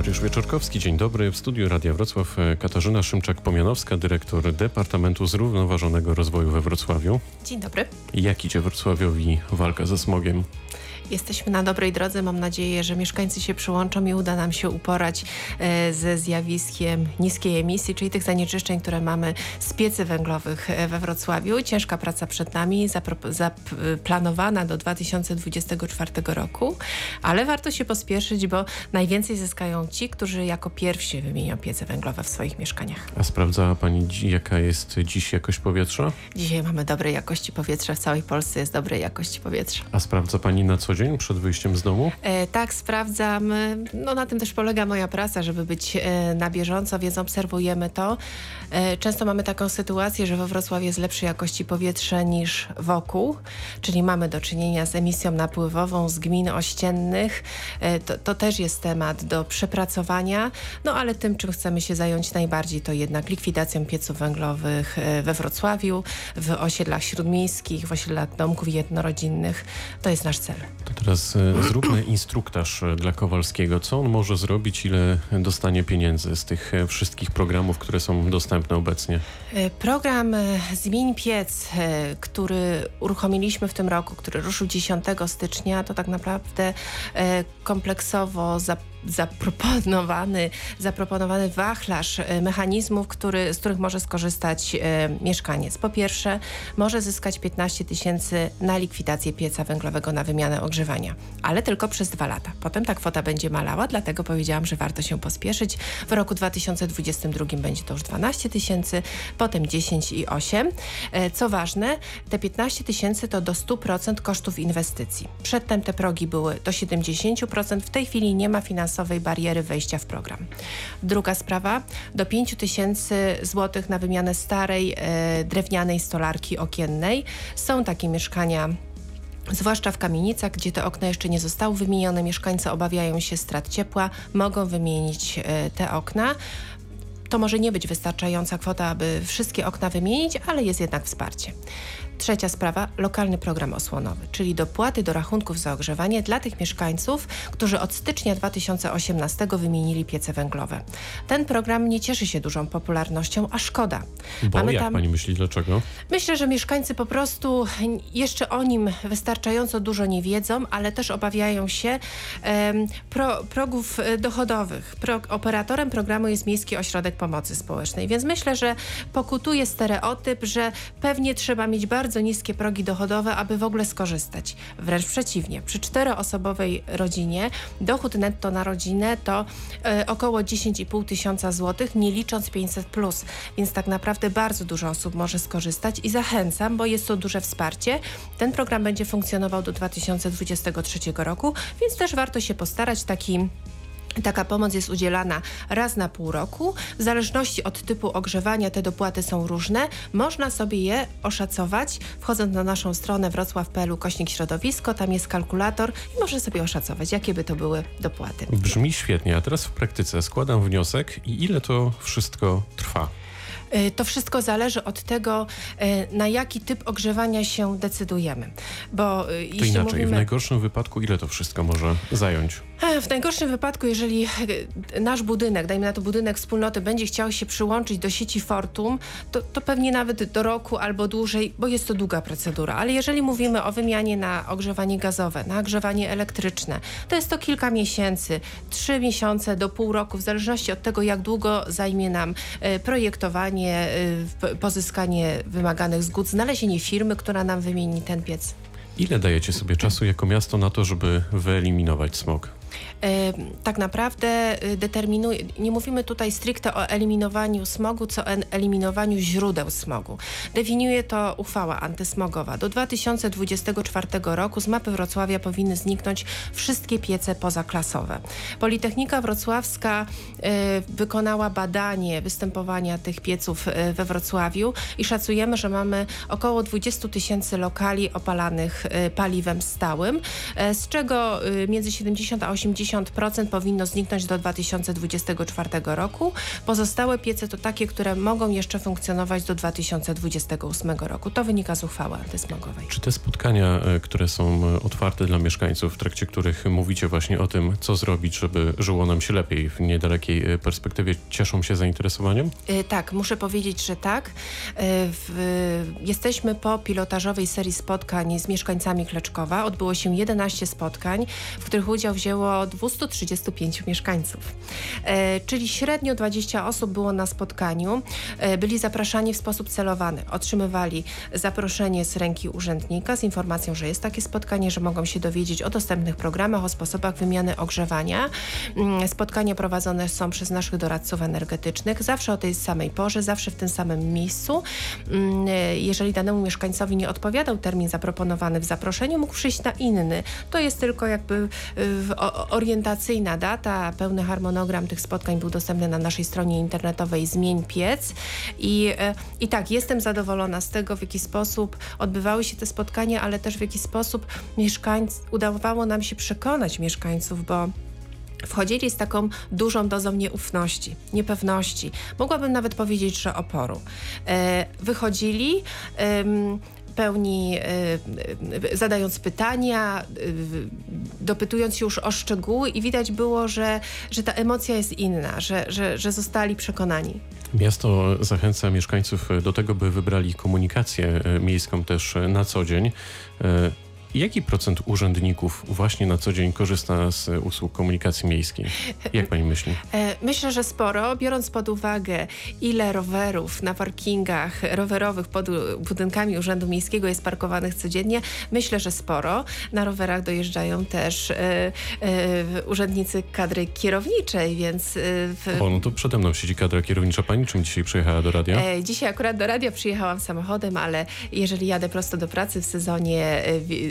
Dariusz Wieczorkowski, dzień dobry. W studiu Radia Wrocław e, Katarzyna Szymczak-Pomianowska, dyrektor Departamentu Zrównoważonego Rozwoju we Wrocławiu. Dzień dobry. Jak idzie Wrocławiowi walka ze smogiem? Jesteśmy na dobrej drodze. Mam nadzieję, że mieszkańcy się przyłączą i uda nam się uporać e, ze zjawiskiem niskiej emisji, czyli tych zanieczyszczeń, które mamy z piecy węglowych e, we Wrocławiu. Ciężka praca przed nami, zaplanowana do 2024 roku, ale warto się pospieszyć, bo najwięcej zyskają ci, którzy jako pierwsi wymienią piece węglowe w swoich mieszkaniach. A sprawdza Pani, jaka jest dziś jakość powietrza? Dzisiaj mamy dobrej jakości powietrza. W całej Polsce jest dobrej jakości powietrza. A sprawdza Pani na co dzień przed wyjściem z domu? E, tak, sprawdzam. No na tym też polega moja praca, żeby być e, na bieżąco, więc obserwujemy to. E, często mamy taką sytuację, że we Wrocławiu jest lepszej jakości powietrze niż wokół, czyli mamy do czynienia z emisją napływową z gmin ościennych. E, to, to też jest temat do przepracowania, no ale tym, czym chcemy się zająć najbardziej, to jednak likwidacją pieców węglowych e, we Wrocławiu, w osiedlach śródmiejskich, w osiedlach domków jednorodzinnych. To jest nasz cel. To teraz e, zróbmy instruktaż e, dla Kowalskiego. Co on może zrobić, ile dostanie pieniędzy z tych e, wszystkich programów, które są dostępne obecnie? Program Zmień Piec, który uruchomiliśmy w tym roku, który ruszył 10 stycznia, to tak naprawdę kompleksowo zaproponował zaproponowany, zaproponowany wachlarz e, mechanizmów, który, z których może skorzystać e, mieszkaniec. Po pierwsze, może zyskać 15 tysięcy na likwidację pieca węglowego na wymianę ogrzewania, ale tylko przez dwa lata. Potem ta kwota będzie malała, dlatego powiedziałam, że warto się pospieszyć. W roku 2022 będzie to już 12 tysięcy, potem 10 i 8. E, co ważne, te 15 tysięcy to do 100% kosztów inwestycji. Przedtem te progi były do 70%, w tej chwili nie ma finansowania finansowej bariery wejścia w program. Druga sprawa, do 5 tysięcy złotych na wymianę starej e, drewnianej stolarki okiennej. Są takie mieszkania Zwłaszcza w kamienicach, gdzie te okna jeszcze nie zostały wymienione, mieszkańcy obawiają się strat ciepła, mogą wymienić e, te okna. To może nie być wystarczająca kwota, aby wszystkie okna wymienić, ale jest jednak wsparcie. Trzecia sprawa, lokalny program osłonowy, czyli dopłaty do rachunków za ogrzewanie dla tych mieszkańców, którzy od stycznia 2018 wymienili piece węglowe. Ten program nie cieszy się dużą popularnością, a szkoda. Bo Mamy jak tam... pani myśli, dlaczego? Myślę, że mieszkańcy po prostu jeszcze o nim wystarczająco dużo nie wiedzą, ale też obawiają się pro, progów dochodowych. Pro, operatorem programu jest Miejski Ośrodek Pomocy Społecznej, więc myślę, że pokutuje stereotyp, że pewnie trzeba mieć bardzo bardzo niskie progi dochodowe, aby w ogóle skorzystać. Wręcz przeciwnie, przy czteroosobowej rodzinie dochód netto na rodzinę to y, około 10,5 tysiąca złotych, nie licząc 500 plus, więc tak naprawdę bardzo dużo osób może skorzystać i zachęcam, bo jest to duże wsparcie. Ten program będzie funkcjonował do 2023 roku, więc też warto się postarać taki Taka pomoc jest udzielana raz na pół roku. W zależności od typu ogrzewania te dopłaty są różne. Można sobie je oszacować wchodząc na naszą stronę wrocław.pl kośnik środowisko. Tam jest kalkulator i można sobie oszacować, jakie by to były dopłaty. Brzmi świetnie, a teraz w praktyce składam wniosek i ile to wszystko trwa? Y, to wszystko zależy od tego, y, na jaki typ ogrzewania się decydujemy. Bo y, to inaczej, mówimy... w najgorszym wypadku ile to wszystko może zająć? W najgorszym wypadku, jeżeli nasz budynek, dajmy na to budynek wspólnoty, będzie chciał się przyłączyć do sieci Fortum, to, to pewnie nawet do roku albo dłużej, bo jest to długa procedura. Ale jeżeli mówimy o wymianie na ogrzewanie gazowe, na ogrzewanie elektryczne, to jest to kilka miesięcy, trzy miesiące do pół roku, w zależności od tego, jak długo zajmie nam projektowanie, Y, pozyskanie wymaganych zgód, znalezienie firmy, która nam wymieni ten piec. Ile dajecie sobie czasu jako miasto na to, żeby wyeliminować smog? Tak naprawdę y, determinuje, nie mówimy tutaj stricte o eliminowaniu smogu, co eliminowaniu źródeł smogu. Definiuje to uchwała antysmogowa. Do 2024 roku z mapy Wrocławia powinny zniknąć wszystkie piece pozaklasowe. Politechnika Wrocławska y, wykonała badanie występowania tych pieców y, we Wrocławiu i szacujemy, że mamy około 20 tysięcy lokali opalanych paliwem stałym, z czego między 70 a 80% powinno zniknąć do 2024 roku. Pozostałe piece to takie, które mogą jeszcze funkcjonować do 2028 roku. To wynika z uchwały antysmogowej. Czy te spotkania, e, które są e, otwarte dla mieszkańców, w trakcie których mówicie właśnie o tym, co zrobić, żeby żyło nam się lepiej w niedalekiej e, perspektywie, cieszą się zainteresowaniem? Tak, muszę powiedzieć, że tak. Jesteśmy po pilotażowej serii spotkań z mieszkańcami Kleczkowa. Odbyło się 11 spotkań, w których udział wzięło 235 mieszkańców. Czyli średnio 20 osób było na spotkaniu. Byli zapraszani w sposób celowany. Otrzymywali zaproszenie z ręki urzędnika z informacją, że jest takie spotkanie, że mogą się dowiedzieć o dostępnych programach, o sposobach wymiany ogrzewania. Mm, spotkania prowadzone są przez naszych doradców energetycznych, zawsze o tej samej porze, zawsze w tym samym miejscu. Mm, jeżeli danemu mieszkańcowi nie odpowiadał termin zaproponowany w zaproszeniu, mógł przyjść na inny. To jest tylko jakby y, orientacyjna data, pełny harmonogram tych spotkań był dostępny na naszej stronie internetowej Zmień Piec i, y, i tak, jestem zadowolona z tego, w jaki sposób odbywały się te spotkania, ale też w jaki sposób mieszkańcy, udawało nam się przekonać mieszkańców, bo wchodzili z taką dużą dozą nieufności, niepewności. Mogłabym nawet powiedzieć, że oporu. E, wychodzili pełni, e, zadając pytania, e, dopytując już o szczegóły i widać było, że, że ta emocja jest inna, że, że, że zostali przekonani. Miasto zachęca mieszkańców do tego, by wybrali komunikację miejską też na co dzień. Jaki procent urzędników właśnie na co dzień korzysta z usług komunikacji miejskiej? Jak pani myśli? E, myślę, że sporo, biorąc pod uwagę, ile rowerów na parkingach rowerowych pod budynkami Urzędu Miejskiego jest parkowanych codziennie. Myślę, że sporo. Na rowerach dojeżdżają też e, e, urzędnicy kadry kierowniczej, więc... W... O, no to przede mną siedzi kadra kierownicza. Pani czym dzisiaj przyjechała do radia? Dzisiaj akurat do radia przyjechałam samochodem, ale jeżeli jadę prosto do pracy w sezonie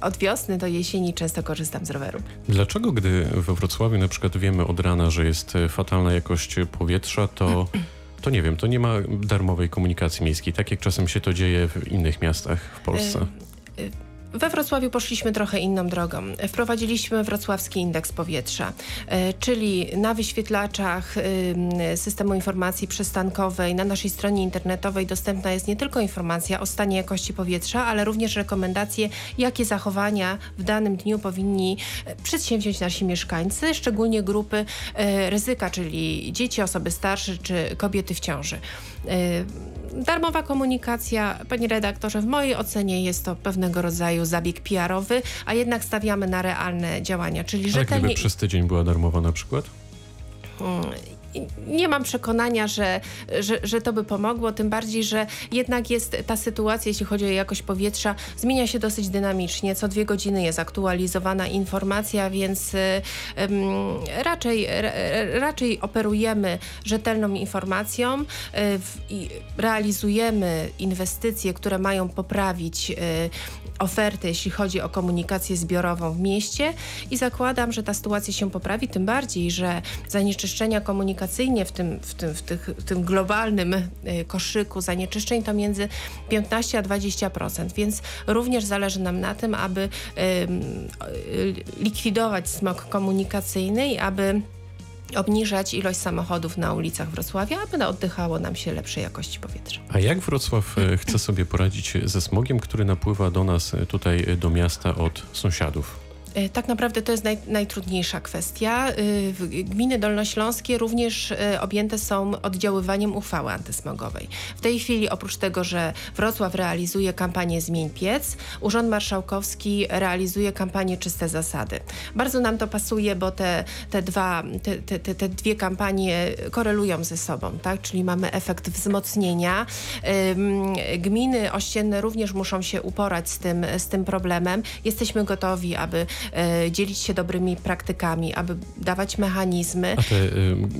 od wiosny do jesieni często korzystam z roweru. Dlaczego, gdy we Wrocławiu na przykład wiemy od rana, że jest e, fatalna jakość powietrza, to to nie wiem, to nie ma darmowej komunikacji miejskiej, tak jak czasem się to dzieje w innych miastach w Polsce. Y, y we Wrocławiu poszliśmy trochę inną drogą. Wprowadziliśmy wrocławski indeks powietrza, e, czyli na wyświetlaczach systemu informacji przystankowej na naszej stronie internetowej dostępna jest nie tylko informacja o stanie jakości powietrza, ale również rekomendacje, jakie zachowania w danym dniu powinni e, przedsięwziąć nasi mieszkańcy, szczególnie grupy e, ryzyka, czyli dzieci, osoby starsze czy kobiety w ciąży darmowa komunikacja, panie redaktorze, w mojej ocenie jest to pewnego rodzaju zabieg PR-owy, a jednak stawiamy na realne działania, czyli rzetelnie... gdyby przez tydzień była darmowa na przykład? Nie mam przekonania, że, że, że to by pomogło, tym bardziej, że jednak jest ta sytuacja, jeśli chodzi o jakość powietrza, zmienia się dosyć dynamicznie. Co dwie godziny jest aktualizowana informacja, więc um, raczej, raczej operujemy rzetelną informacją e, i realizujemy inwestycje, które mają poprawić e, ofertę, jeśli chodzi o komunikację zbiorową w mieście i zakładam, że ta sytuacja się poprawi, tym bardziej, że zanieczyszczenia komunikacyjnie w tym, w tym, w tych, w tym globalnym y, koszyku zanieczyszczeń to między 15 a 20%, więc również zależy nam na tym, aby likwidować smog komunikacyjny i aby obniżać ilość samochodów na ulicach Wrocławia, aby oddychało nam się lepszej jakości powietrza. A jak Wrocław e, chce sobie poradzić ze smogiem, który napływa do nas e, tutaj e, do miasta od sąsiadów? E, tak naprawdę to jest naj, najtrudniejsza kwestia. E, gminy dolnośląskie również e, objęte są oddziaływaniem uchwały antysmogowej. W tej chwili oprócz tego, że Wrocław realizuje kampanię Zmień Piec, Urząd Marszałkowski realizuje kampanię Czyste Zasady. Bardzo nam to pasuje, bo te, te, dwa, te, te, te dwie kampanie korelują ze sobą, tak? czyli mamy efekt wzmocnienia. Gminy ościenne również muszą się uporać z tym, z tym problemem. Jesteśmy gotowi, aby dzielić się dobrymi praktykami, aby dawać mechanizmy. A te e,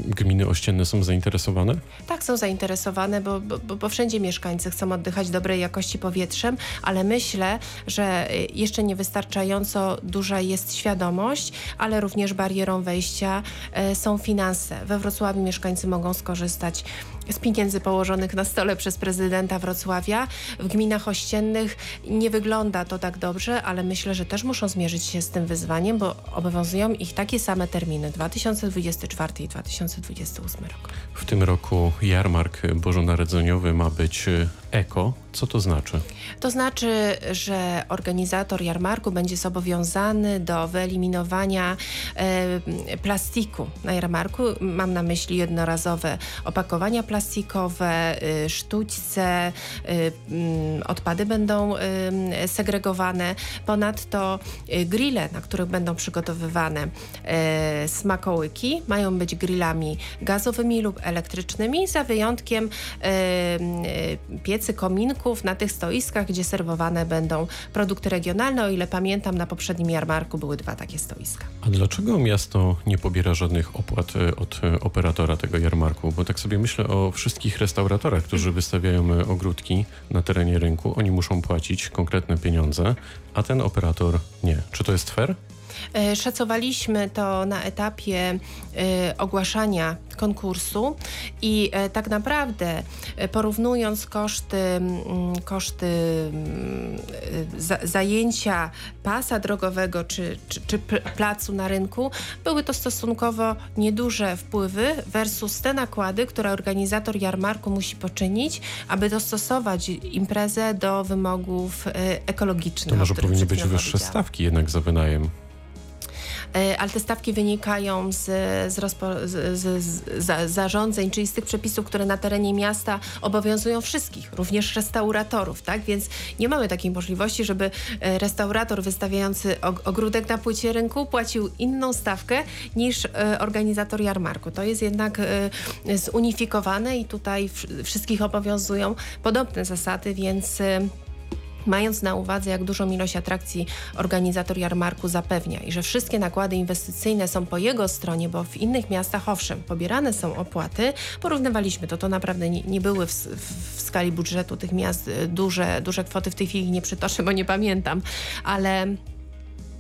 gminy ościenne są zainteresowane? Tak, są zainteresowane, bo, bo, bo wszędzie mieszkańcy chcą oddychać dobrej jakości powietrzem, ale myślę, że jeszcze niewystarczająco duża jest świadomość, ale również barierą wejścia e, są finanse. We Wrocławiu mieszkańcy mogą skorzystać z pieniędzy położonych na stole przez prezydenta Wrocławia. W gminach ościennych nie wygląda to tak dobrze, ale myślę, że też muszą zmierzyć się z z tym wyzwaniem, bo obowiązują ich takie same terminy 2024 i 2028 rok. W tym roku jarmark bożonarodzeniowy ma być eko. Co to znaczy? To znaczy, że organizator jarmarku będzie zobowiązany do wyeliminowania e, plastiku na jarmarku. Mam na myśli jednorazowe opakowania plastikowe, y, sztućce, mm, odpady będą segregowane. Ponadto y, grille, na których będą przygotowywane e, smakołyki, mają być grillami gazowymi lub elektrycznymi, za wyjątkiem e, e, piecy kominków na tych stoiskach, gdzie serwowane będą produkty regionalne. O ile pamiętam, na poprzednim jarmarku były dwa takie stoiska. A dlaczego miasto nie pobiera żadnych opłat e, od e, operatora tego jarmarku? Bo tak sobie myślę o wszystkich restauratorach, którzy wystawiają e, ogródki na terenie rynku. Oni muszą płacić konkretne pieniądze, a ten operator nie. Czy to jest fair? E, Szacowaliśmy to na etapie e, ogłaszania konkursu i e, tak naprawdę porównując koszty, koszty za, zajęcia pasa drogowego czy, czy, czy pl- placu na rynku, były to stosunkowo nieduże wpływy versus te nakłady, które organizator jarmarku musi poczynić, aby dostosować imprezę do wymogów ekologicznych. To może powinny być wyższe stawki jednak za wynajem. E, ale te stawki wynikają z, z, rozpo, z, z, z za- zarządzeń, czyli z tych przepisów, które na terenie miasta obowiązują wszystkich, również restauratorów, tak? Więc nie mamy takiej możliwości, żeby e, restaurator wystawiający og- ogródek na płycie rynku płacił inną stawkę niż e, organizator jarmarku. To jest jednak zunifikowane i tutaj wszystkich obowiązują podobne zasady, więc Mając na uwadze, jak dużą ilość atrakcji organizator jarmarku zapewnia i że wszystkie nakłady inwestycyjne są po jego stronie, bo w innych miastach owszem, pobierane są opłaty, porównywaliśmy to, to naprawdę nie, nie były w, w skali budżetu tych miast y, duże, duże kwoty, w tej chwili nie przytoczę, bo nie pamiętam, ale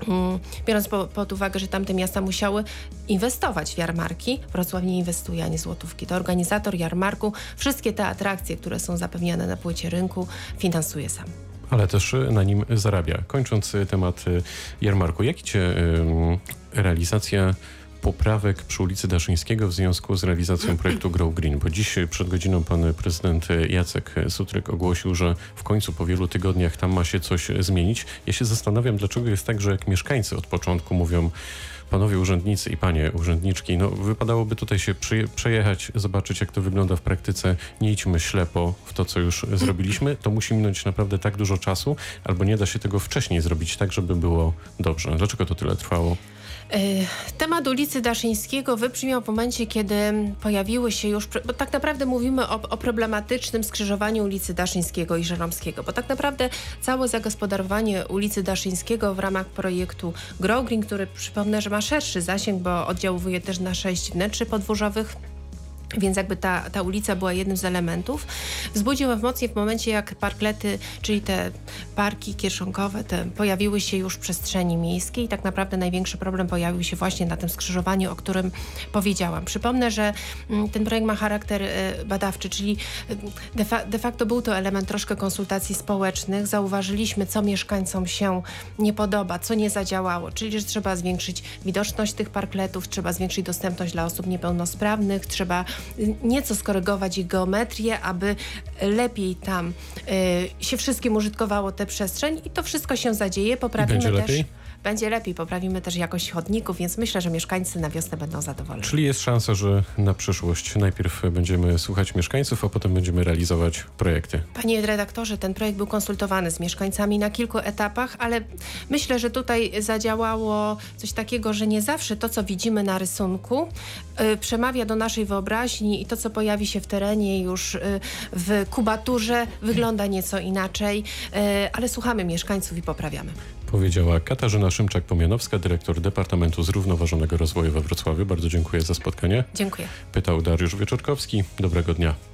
Mm, Biorąc po, pod uwagę, że tamte miasta musiały inwestować w jarmarki, Wrocław nie inwestuje ani złotówki. To organizator jarmarku wszystkie te atrakcje, które są zapewniane na płycie rynku, finansuje sam. Ale też y, na nim zarabia. Kończąc y, temat y, jarmarku, jak idzie ym, realizacja poprawek przy ulicy Daszyńskiego w związku z realizacją projektu Grow Green? Bo dziś y, przed godziną pan prezydent y, Jacek Sutryk ogłosił, że w końcu po wielu tygodniach tam ma się coś y, zmienić. Ja się zastanawiam, dlaczego jest tak, że jak mieszkańcy od początku mówią Panowie urzędnicy i panie urzędniczki, no wypadałoby tutaj się przejechać, zobaczyć jak to wygląda w praktyce. Nie idźmy ślepo w to, co już zrobiliśmy. To musi minąć naprawdę tak dużo czasu, albo nie da się tego wcześniej zrobić tak, żeby było dobrze. Dlaczego to tyle trwało? Y, Temat ulicy Daszyńskiego wybrzmiał w momencie, kiedy pojawiły się już, bo tak naprawdę mówimy o, o problematycznym skrzyżowaniu ulicy Daszyńskiego i Żeromskiego, bo tak naprawdę całe zagospodarowanie ulicy Daszyńskiego w ramach projektu Grow Green, który przypomnę, że ma szerszy zasięg, bo oddziałuje też na sześć wnętrzy podwórzowych, więc jakby ta, ta ulica była jednym z elementów. Wzbudził emocje w momencie, jak parklety, czyli te parki kieszonkowe, te pojawiły się już w przestrzeni miejskiej. Tak naprawdę największy problem pojawił się właśnie na tym skrzyżowaniu, o którym powiedziałam. Przypomnę, że mm, ten projekt ma charakter e, badawczy, czyli e, de, fa- de facto był to element troszkę konsultacji społecznych. Zauważyliśmy, co mieszkańcom się nie podoba, co nie zadziałało, czyli że trzeba zwiększyć widoczność tych parkletów, trzeba zwiększyć dostępność dla osób niepełnosprawnych, trzeba nieco skorygować ich geometrię, aby lepiej tam y, się wszystkim użytkowało tę przestrzeń i to wszystko się zadzieje. Poprawimy też. lepiej? Będzie lepiej, poprawimy też jakość chodników, więc myślę, że mieszkańcy na wiosnę będą zadowoleni. Czyli jest szansa, że na przyszłość najpierw będziemy słuchać mieszkańców, a potem będziemy realizować projekty. Panie redaktorze, ten projekt był konsultowany z mieszkańcami na kilku etapach, ale myślę, że tutaj zadziałało coś takiego, że nie zawsze to, co widzimy na rysunku, y, przemawia do naszej wyobraźni i to, co pojawi się w terenie już y, w kubaturze, wygląda nieco inaczej, y, ale słuchamy mieszkańców i poprawiamy. Powiedziała Katarzyna Szymczak-Pomianowska, dyrektor Departamentu Zrównoważonego Rozwoju we Wrocławiu. Bardzo dziękuję za spotkanie. Dziękuję. Pytał Dariusz Wieczorkowski. Dobrego dnia.